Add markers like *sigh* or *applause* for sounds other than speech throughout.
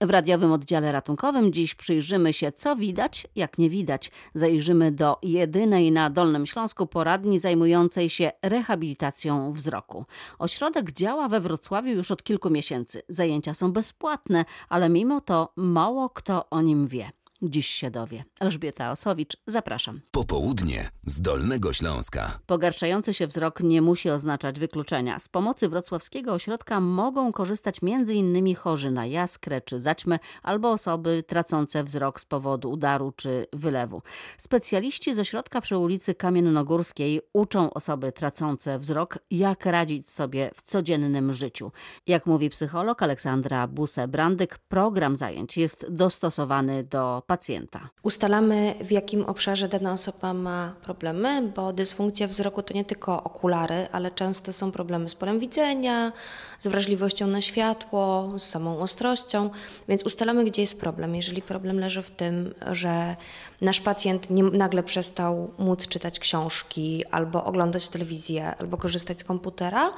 W radiowym oddziale ratunkowym dziś przyjrzymy się, co widać, jak nie widać. Zajrzymy do jedynej na Dolnym Śląsku poradni zajmującej się rehabilitacją wzroku. Ośrodek działa we Wrocławiu już od kilku miesięcy. Zajęcia są bezpłatne, ale mimo to mało kto o nim wie. Dziś się dowie. Elżbieta Osowicz, zapraszam. Popołudnie z Dolnego Śląska. Pogarszający się wzrok nie musi oznaczać wykluczenia. Z pomocy wrocławskiego ośrodka mogą korzystać m.in. chorzy na jaskrę czy zaćmę albo osoby tracące wzrok z powodu udaru czy wylewu. Specjaliści z ośrodka przy ulicy Kamiennogórskiej uczą osoby tracące wzrok, jak radzić sobie w codziennym życiu. Jak mówi psycholog Aleksandra Buse-Brandyk, program zajęć jest dostosowany do pacjenta. Ustalamy, w jakim obszarze dana osoba ma problemy, bo dysfunkcja wzroku to nie tylko okulary, ale często są problemy z polem widzenia, z wrażliwością na światło, z samą ostrością, więc ustalamy, gdzie jest problem. Jeżeli problem leży w tym, że nasz pacjent nie, nagle przestał móc czytać książki, albo oglądać telewizję, albo korzystać z komputera,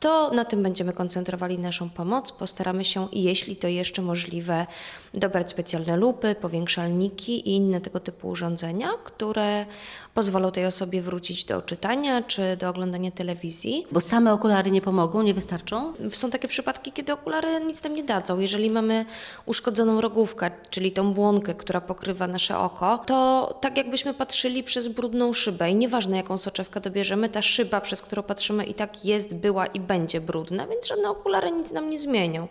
to na tym będziemy koncentrowali naszą pomoc. Postaramy się, jeśli to jeszcze możliwe, dobrać specjalne lupy, powiększalniki i inne tego typu urządzenia, które pozwolą tej osobie wrócić do czytania czy do oglądania telewizji. Bo same okulary nie pomogą, nie wystarczą? Są takie przypadki, kiedy okulary nic nam nie dadzą. Jeżeli mamy uszkodzoną rogówkę, czyli tą błonkę, która pokrywa nasze oko, to tak jakbyśmy patrzyli przez brudną szybę i nieważne jaką soczewkę dobierzemy, ta szyba, przez którą patrzymy i tak jest, była i będzie brudna, więc żadne okulary nic nam nie zmienią.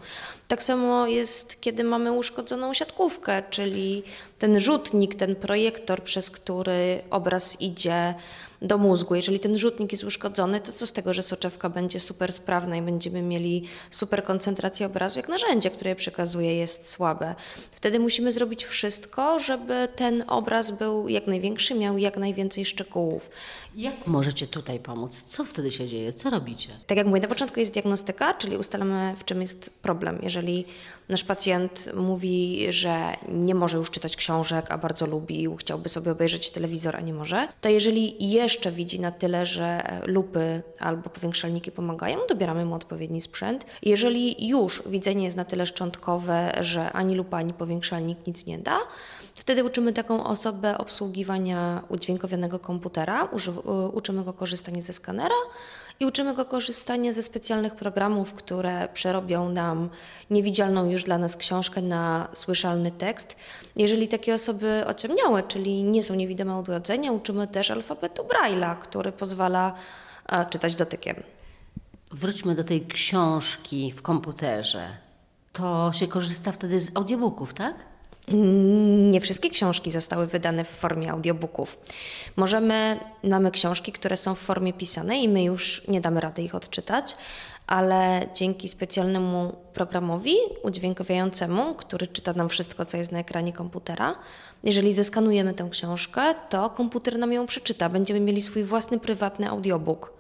Tak samo jest, kiedy mamy uszkodzoną siatkówkę, czyli ten rzutnik, ten projektor, przez który obraz idzie do mózgu. Jeżeli ten rzutnik jest uszkodzony, to co z tego, że soczewka będzie super sprawna i będziemy mieli super koncentrację obrazu, jak narzędzie, które przekazuje, jest słabe. Wtedy musimy zrobić wszystko, żeby ten obraz był jak największy, miał jak najwięcej szczegółów. Jak możecie tutaj pomóc? Co wtedy się dzieje? Co robicie? Tak jak mówię, na początku jest diagnostyka, czyli ustalamy, w czym jest problem. Jeżeli nasz pacjent mówi, że nie może już czytać książek, a bardzo lubi, chciałby sobie obejrzeć telewizor, a nie może, to jeżeli jeszcze widzi na tyle, że lupy albo powiększalniki pomagają, dobieramy mu odpowiedni sprzęt. Jeżeli już widzenie jest na tyle szczątkowe, że ani lupa, ani powiększalnik nic nie da, Wtedy uczymy taką osobę obsługiwania udźwiękowionego komputera, uczymy go korzystania ze skanera i uczymy go korzystania ze specjalnych programów, które przerobią nam niewidzialną już dla nas książkę na słyszalny tekst. Jeżeli takie osoby ociemniałe, czyli nie są niewidome od urodzenia, uczymy też alfabetu Braille'a, który pozwala czytać dotykiem. Wróćmy do tej książki w komputerze. To się korzysta wtedy z audiobooków, tak? Nie wszystkie książki zostały wydane w formie audiobooków. Możemy, mamy książki, które są w formie pisanej i my już nie damy rady ich odczytać, ale dzięki specjalnemu programowi udźwiękowiającemu, który czyta nam wszystko, co jest na ekranie komputera, jeżeli zeskanujemy tę książkę, to komputer nam ją przeczyta. Będziemy mieli swój własny, prywatny audiobook.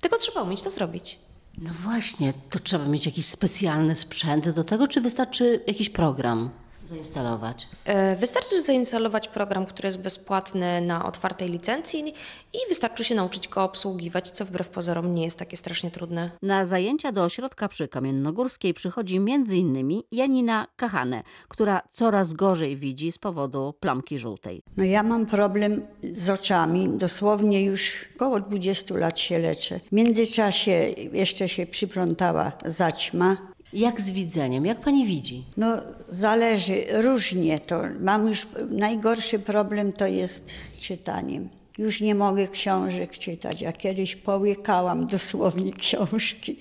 Tylko trzeba umieć to zrobić. No właśnie, to trzeba mieć jakiś specjalny sprzęt do tego, czy wystarczy jakiś program? Zainstalować? E, wystarczy zainstalować program, który jest bezpłatny na otwartej licencji i wystarczy się nauczyć go obsługiwać, co wbrew pozorom nie jest takie strasznie trudne. Na zajęcia do ośrodka przy Kamiennogórskiej przychodzi m.in. Janina Kachane, która coraz gorzej widzi z powodu plamki żółtej. No ja mam problem z oczami, dosłownie już około 20 lat się leczę. W międzyczasie jeszcze się przyplątała zaćma, jak z widzeniem? Jak pani widzi? No zależy, różnie to. Mam już, najgorszy problem to jest z czytaniem. Już nie mogę książek czytać. Ja kiedyś połykałam dosłownie *laughs* książki,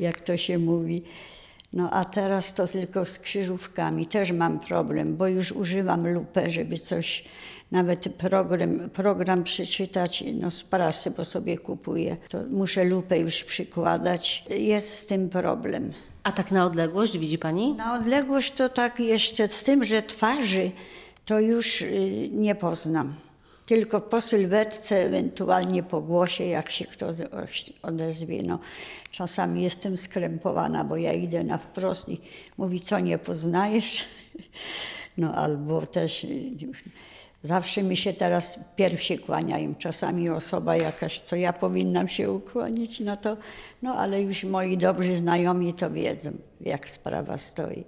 jak to się mówi. No a teraz to tylko z krzyżówkami. Też mam problem, bo już używam lupę, żeby coś, nawet program, program przeczytać, no z prasy, bo sobie kupuję. To muszę lupę już przykładać. Jest z tym problem. A tak na odległość widzi pani? Na odległość to tak jeszcze z tym, że twarzy to już y, nie poznam. Tylko po sylwetce, ewentualnie po głosie, jak się kto odezwie. No, czasami jestem skrępowana, bo ja idę na wprost i mówi, co nie poznajesz? *laughs* No albo też y, zawsze mi się teraz pierwsi kłaniają. Czasami osoba jakaś, co ja powinnam się ukłonić, no to, no ale już moi dobrzy znajomi to wiedzą, jak sprawa stoi.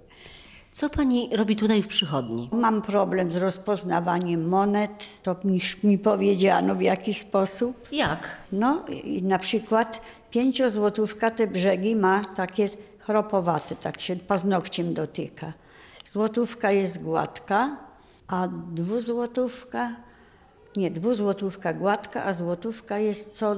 Co pani robi tutaj w przychodni? Mam problem z rozpoznawaniem monet, to mi, mi powiedziano w jaki sposób. Jak? No i na przykład pięciozłotówka te brzegi ma takie chropowate, tak się paznokciem dotyka. Złotówka jest gładka, a dwuzłotówka, nie, dwuzłotówka gładka, a złotówka jest co,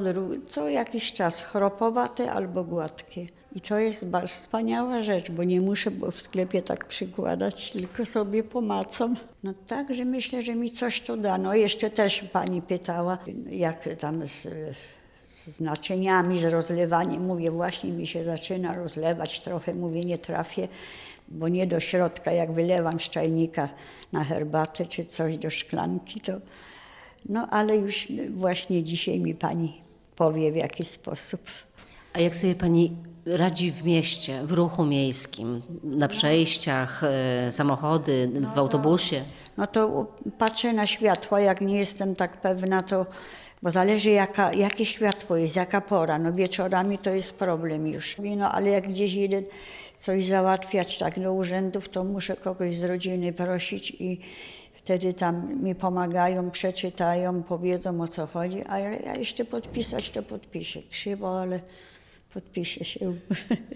co jakiś czas chropowate albo gładkie. I to jest bardzo wspaniała rzecz, bo nie muszę w sklepie tak przykładać, tylko sobie pomacam. No także myślę, że mi coś to da. No jeszcze też pani pytała, jak tam z, z naczyniami, z rozlewaniem. Mówię, właśnie mi się zaczyna rozlewać trochę, mówię, nie trafię, bo nie do środka, jak wylewam z czajnika na herbatę czy coś do szklanki, to no ale już właśnie dzisiaj mi pani powie w jaki sposób. A jak sobie pani radzi w mieście, w ruchu miejskim, na przejściach, e, samochody, w autobusie? No to patrzę na światła, jak nie jestem tak pewna, to bo zależy jaka, jakie światło jest, jaka pora. No wieczorami to jest problem już. No ale jak gdzieś idę coś załatwiać tak do urzędów, to muszę kogoś z rodziny prosić i wtedy tam mi pomagają, przeczytają, powiedzą o co chodzi, a ja ja jeszcze podpisać to podpiszę. Krzywo, ale podpiszę się. *laughs*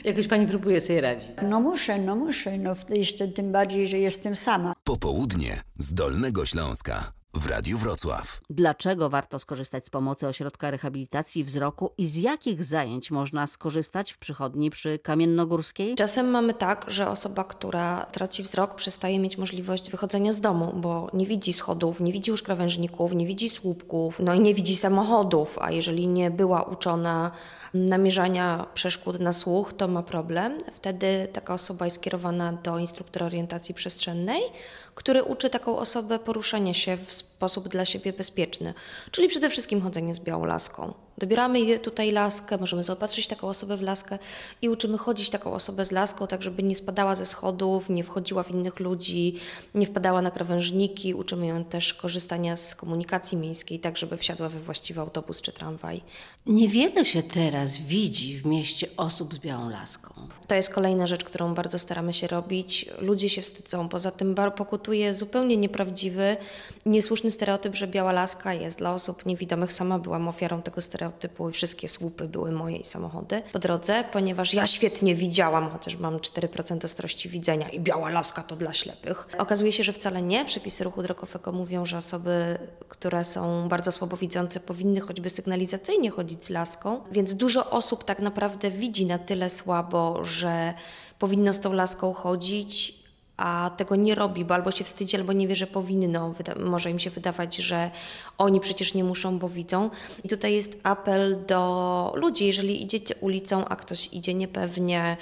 Jakoś pani próbuje sobie radzić. No muszę, no muszę, no jeszcze tym bardziej, że jestem sama. Popołudnie z Dolnego Śląska w Radiu Wrocław. Dlaczego warto skorzystać z pomocy ośrodka rehabilitacji wzroku i z jakich zajęć można skorzystać w przychodni przy Kamiennogórskiej? Czasem mamy tak, że osoba, która traci wzrok, przestaje mieć możliwość wychodzenia z domu, bo nie widzi schodów, nie widzi już krawężników, nie widzi słupków, no i nie widzi samochodów, a jeżeli nie była uczona namierzania przeszkód na słuch, to ma problem. Wtedy taka osoba jest kierowana do instruktora orientacji przestrzennej, który uczy taką osobę poruszania się w sposób dla siebie bezpieczny, czyli przede wszystkim chodzenie z białą laską. Dobieramy tutaj laskę, możemy zaopatrzyć taką osobę w laskę i uczymy chodzić taką osobę z laską, tak żeby nie spadała ze schodów, nie wchodziła w innych ludzi, nie wpadała na krawężniki. Uczymy ją też korzystania z komunikacji miejskiej, tak żeby wsiadła we właściwy autobus czy tramwaj. Niewiele się teraz widzi w mieście osób z białą laską. To jest kolejna rzecz, którą bardzo staramy się robić. Ludzie się wstydzą. Poza tym bar zupełnie nieprawdziwy, niesłuszny stereotyp, że biała laska jest dla osób niewidomych. Sama byłam ofiarą tego stereotypu i wszystkie słupy były moje i samochody po drodze, ponieważ ja świetnie widziałam, chociaż mam 4% ostrości widzenia i biała laska to dla ślepych. Okazuje się, że wcale nie. Przepisy ruchu drogowego mówią, że osoby, które są bardzo słabowidzące powinny choćby sygnalizacyjnie chodzić z laską, więc dużo osób tak naprawdę widzi na tyle słabo, że powinno z tą laską chodzić, a tego nie robi, bo albo się wstydzi, albo nie wie, że powinno. Może im się wydawać, że oni przecież nie muszą, bo widzą. I tutaj jest apel do ludzi, jeżeli idziecie ulicą, a ktoś idzie niepewnie,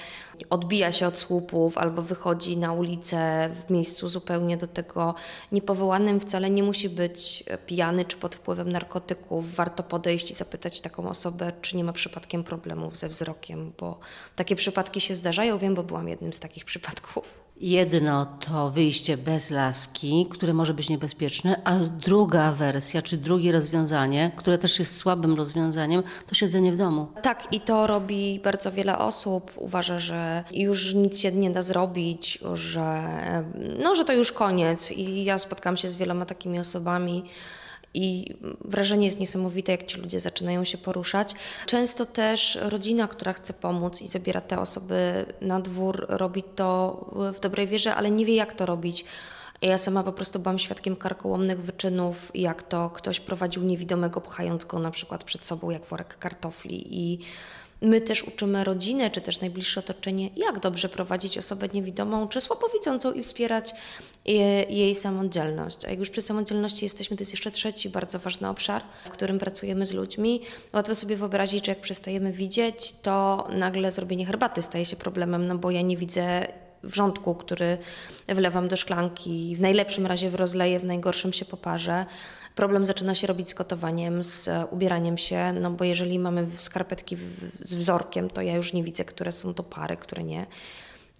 odbija się od słupów albo wychodzi na ulicę w miejscu zupełnie do tego niepowołanym, wcale nie musi być pijany czy pod wpływem narkotyków. Warto podejść i zapytać taką osobę, czy nie ma przypadkiem problemów ze wzrokiem, bo takie przypadki się zdarzają. Wiem, bo byłam jednym z takich przypadków. Jedno to wyjście bez laski, które może być niebezpieczne, a druga wersja, czy drugie rozwiązanie, które też jest słabym rozwiązaniem, to siedzenie w domu. Tak, i to robi bardzo wiele osób. Uważa, że już nic się nie da zrobić, że, no, że to już koniec. I ja spotkałam się z wieloma takimi osobami. I wrażenie jest niesamowite, jak ci ludzie zaczynają się poruszać. Często też rodzina, która chce pomóc i zabiera te osoby na dwór, robi to w dobrej wierze, ale nie wie, jak to robić. Ja sama po prostu byłam świadkiem karkołomnych wyczynów, jak to ktoś prowadził niewidomego, pchając go na przykład przed sobą jak worek kartofli. I my też uczymy rodzinę, czy też najbliższe otoczenie, jak dobrze prowadzić osobę niewidomą, czy słabowidzącą i wspierać je- jej samodzielność. A jak już przy samodzielności jesteśmy, to jest jeszcze trzeci bardzo ważny obszar, w którym pracujemy z ludźmi. Łatwo sobie wyobrazić, że jak przestajemy widzieć, to nagle zrobienie herbaty staje się problemem, no bo ja nie widzę wrzątku, który wlewam do szklanki, w najlepszym razie w rozleję, w najgorszym się poparzę. Problem zaczyna się robić z gotowaniem, z ubieraniem się, no bo jeżeli mamy skarpetki z wzorkiem, to ja już nie widzę, które są to pary, które nie.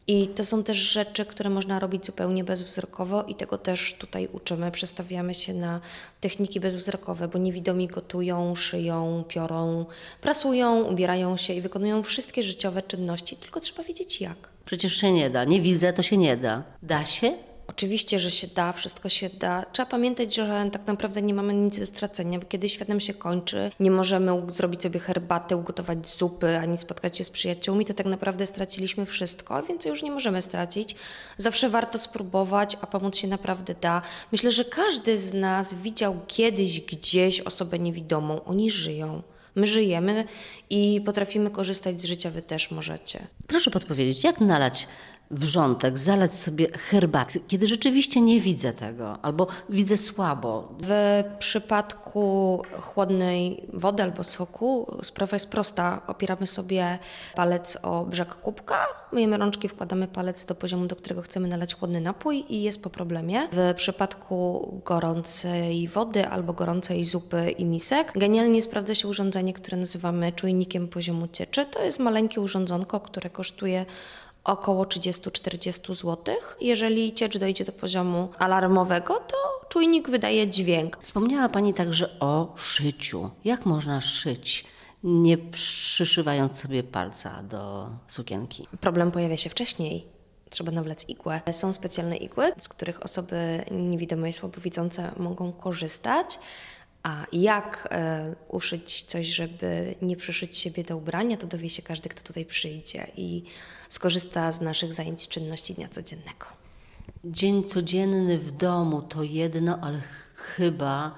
I to są też rzeczy, które można robić zupełnie bezwzrokowo i tego też tutaj uczymy. Przestawiamy się na techniki bezwzrokowe, bo niewidomi gotują, szyją, piorą, prasują, ubierają się i wykonują wszystkie życiowe czynności, tylko trzeba wiedzieć jak. Przecież się nie da. Nie widzę, to się nie da. Da się? Oczywiście, że się da, wszystko się da. Trzeba pamiętać, że tak naprawdę nie mamy nic do stracenia, bo kiedy świat nam się kończy, nie możemy zrobić sobie herbaty, ugotować zupy, ani spotkać się z przyjaciółmi, to tak naprawdę straciliśmy wszystko, więc już nie możemy stracić. Zawsze warto spróbować, a pomóc się naprawdę da. Myślę, że każdy z nas widział kiedyś gdzieś osobę niewidomą. Oni żyją. My żyjemy i potrafimy korzystać z życia, wy też możecie. Proszę podpowiedzieć, jak nalać wrzątek, zalać sobie herbaty, kiedy rzeczywiście nie widzę tego, albo widzę słabo. W przypadku chłodnej wody albo soku sprawa jest prosta. Opieramy sobie palec o brzeg kubka, myjemy rączki, wkładamy palec do poziomu, do którego chcemy nalać chłodny napój i jest po problemie. W przypadku gorącej wody albo gorącej zupy i misek genialnie sprawdza się urządzenie, które nazywamy czujnikiem poziomu cieczy. To jest maleńkie urządzonko, które kosztuje około 30-40 zł. Jeżeli ciecz dojdzie do poziomu alarmowego, to czujnik wydaje dźwięk. Wspomniała Pani także o szyciu. Jak można szyć, nie przyszywając sobie palca do sukienki? Problem pojawia się wcześniej. Trzeba nawlec igłę. Są specjalne igły, z których osoby niewidome i słabowidzące mogą korzystać. A jak e, uszyć coś, żeby nie przyszyć siebie do ubrania, to dowie się każdy, kto tutaj przyjdzie i skorzysta z naszych zajęć czynności dnia codziennego. Dzień codzienny w domu to jedno, ale ch- chyba,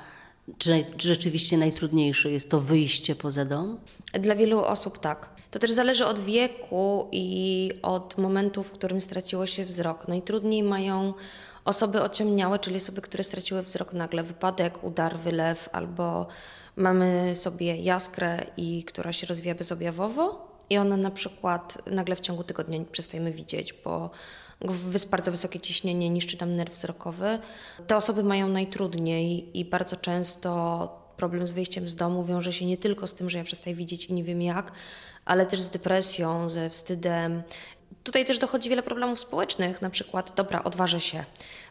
czy rzeczywiście najtrudniejsze jest to wyjście poza dom? Dla wielu osób tak. To też zależy od wieku i od momentu, w którym straciło się wzrok. Najtrudniej mają osoby ociemniałe, czyli osoby, które straciły wzrok nagle, wypadek, udar, wylew, albo mamy sobie jaskrę, i która się rozwija bezobjawowo i ona na przykład nagle w ciągu tygodnia przestajemy widzieć, bo bardzo wysokie ciśnienie niszczy nam nerw wzrokowy. Te osoby mają najtrudniej i bardzo często problem z wyjściem z domu wiąże się nie tylko z tym, że ja przestaję widzieć i nie wiem jak, ale też z depresją, ze wstydem. Tutaj też dochodzi wiele problemów społecznych, na przykład, dobra, odważę się,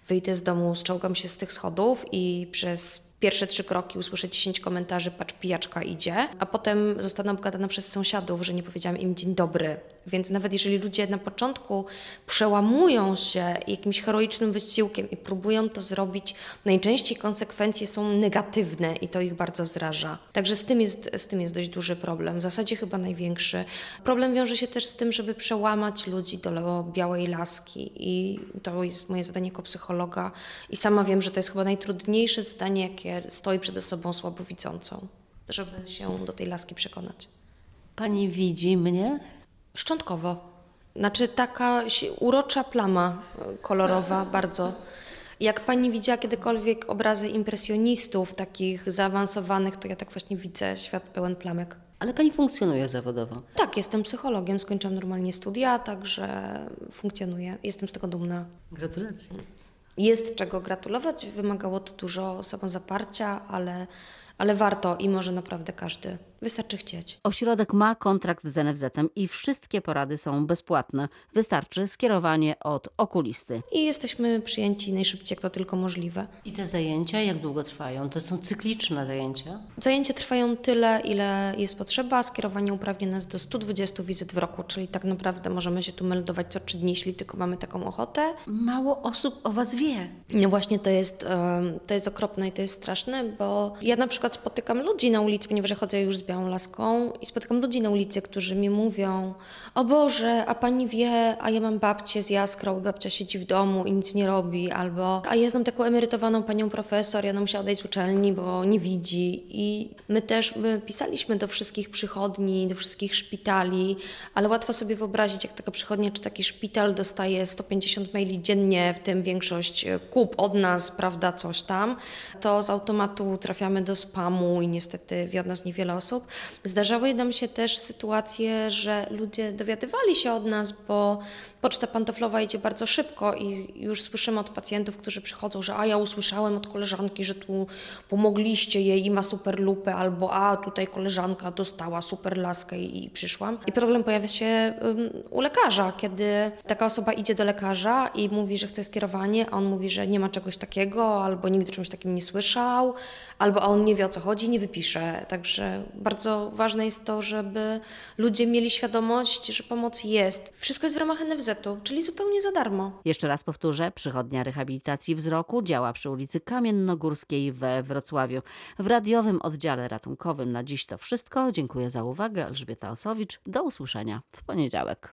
wyjdę z domu, zczołgam się z tych schodów i przez pierwsze trzy kroki usłyszę 10 komentarzy, patrz, pijaczka idzie, a potem zostanę obgadana przez sąsiadów, że nie powiedziałam im dzień dobry. Więc nawet jeżeli ludzie na początku przełamują się jakimś heroicznym wysiłkiem i próbują to zrobić, najczęściej konsekwencje są negatywne i to ich bardzo zraża. Także z tym jest, z tym jest dość duży problem, w zasadzie chyba największy. Problem wiąże się też z tym, żeby przełamać ludzi do białej laski i to jest moje zadanie jako psychologa i sama wiem, że to jest chyba najtrudniejsze zadanie, jakie stoi przed osobą słabowidzącą, żeby się do tej laski przekonać. Pani widzi mnie? Szczątkowo. Znaczy taka urocza plama e, kolorowa, *laughs* bardzo. Jak pani widziała kiedykolwiek obrazy impresjonistów, takich zaawansowanych, to ja tak właśnie widzę świat pełen plamek. Ale pani funkcjonuje zawodowo. Tak, jestem psychologiem, skończyłam normalnie studia, także funkcjonuję. Jestem z tego dumna. Gratulacje. Jest czego gratulować, wymagało to dużo samozaparcia, ale, ale warto i może naprawdę każdy. Wystarczy chcieć. Ośrodek ma kontrakt z NFZ-em i wszystkie porady są bezpłatne. Wystarczy skierowanie od okulisty. I jesteśmy przyjęci najszybciej, jak to tylko możliwe. I te zajęcia jak długo trwają? To są cykliczne zajęcia? Zajęcia trwają tyle, ile jest potrzeba. Skierowanie uprawnia nas do 120 wizyt w roku, czyli tak naprawdę możemy się tu meldować co trzy dni, jeśli tylko mamy taką ochotę. Mało osób o was wie. No właśnie to jest, to jest okropne i to jest straszne, bo ja na przykład spotykam ludzi na ulicy, ponieważ chodzę już z białą laską i spotykam ludzi na ulicy, którzy mi mówią o Boże, a pani wie, a ja mam babcię z jaskrą, babcia siedzi w domu i nic nie robi, albo a ja znam taką emerytowaną panią profesor, ja musiała odejść z uczelni, bo nie widzi i my też my pisaliśmy do wszystkich przychodni, do wszystkich szpitali, ale łatwo sobie wyobrazić, jak taka przychodnia czy taki szpital dostaje 150 maili dziennie, w tym większość kup od nas, prawda, coś tam, to z automatu trafiamy do spamu i niestety wie od nas niewiele osób. Zdarzały nam się też sytuacje, że ludzie dowiadywali się od nas, bo poczta pantoflowa idzie bardzo szybko i już słyszymy od pacjentów, którzy przychodzą, że a ja usłyszałem od koleżanki, że tu pomogliście jej i ma super lupę, albo a tutaj koleżanka dostała super laskę i, i przyszłam. I problem pojawia się ym, u lekarza, kiedy taka osoba idzie do lekarza i mówi, że chce skierowanie, a on mówi, że nie ma czegoś takiego, albo nigdy czymś takim nie słyszał, albo a on nie wie o co chodzi, nie wypisze. Także Bardzo ważne jest to, żeby ludzie mieli świadomość, że pomoc jest. Wszystko jest w ramach NFZ-u, czyli zupełnie za darmo. Jeszcze raz powtórzę, przychodnia rehabilitacji wzroku działa przy ulicy Kamiennogórskiej we Wrocławiu. W radiowym oddziale ratunkowym na dziś to wszystko. Dziękuję za uwagę. Elżbieta Osowicz. Do usłyszenia w poniedziałek.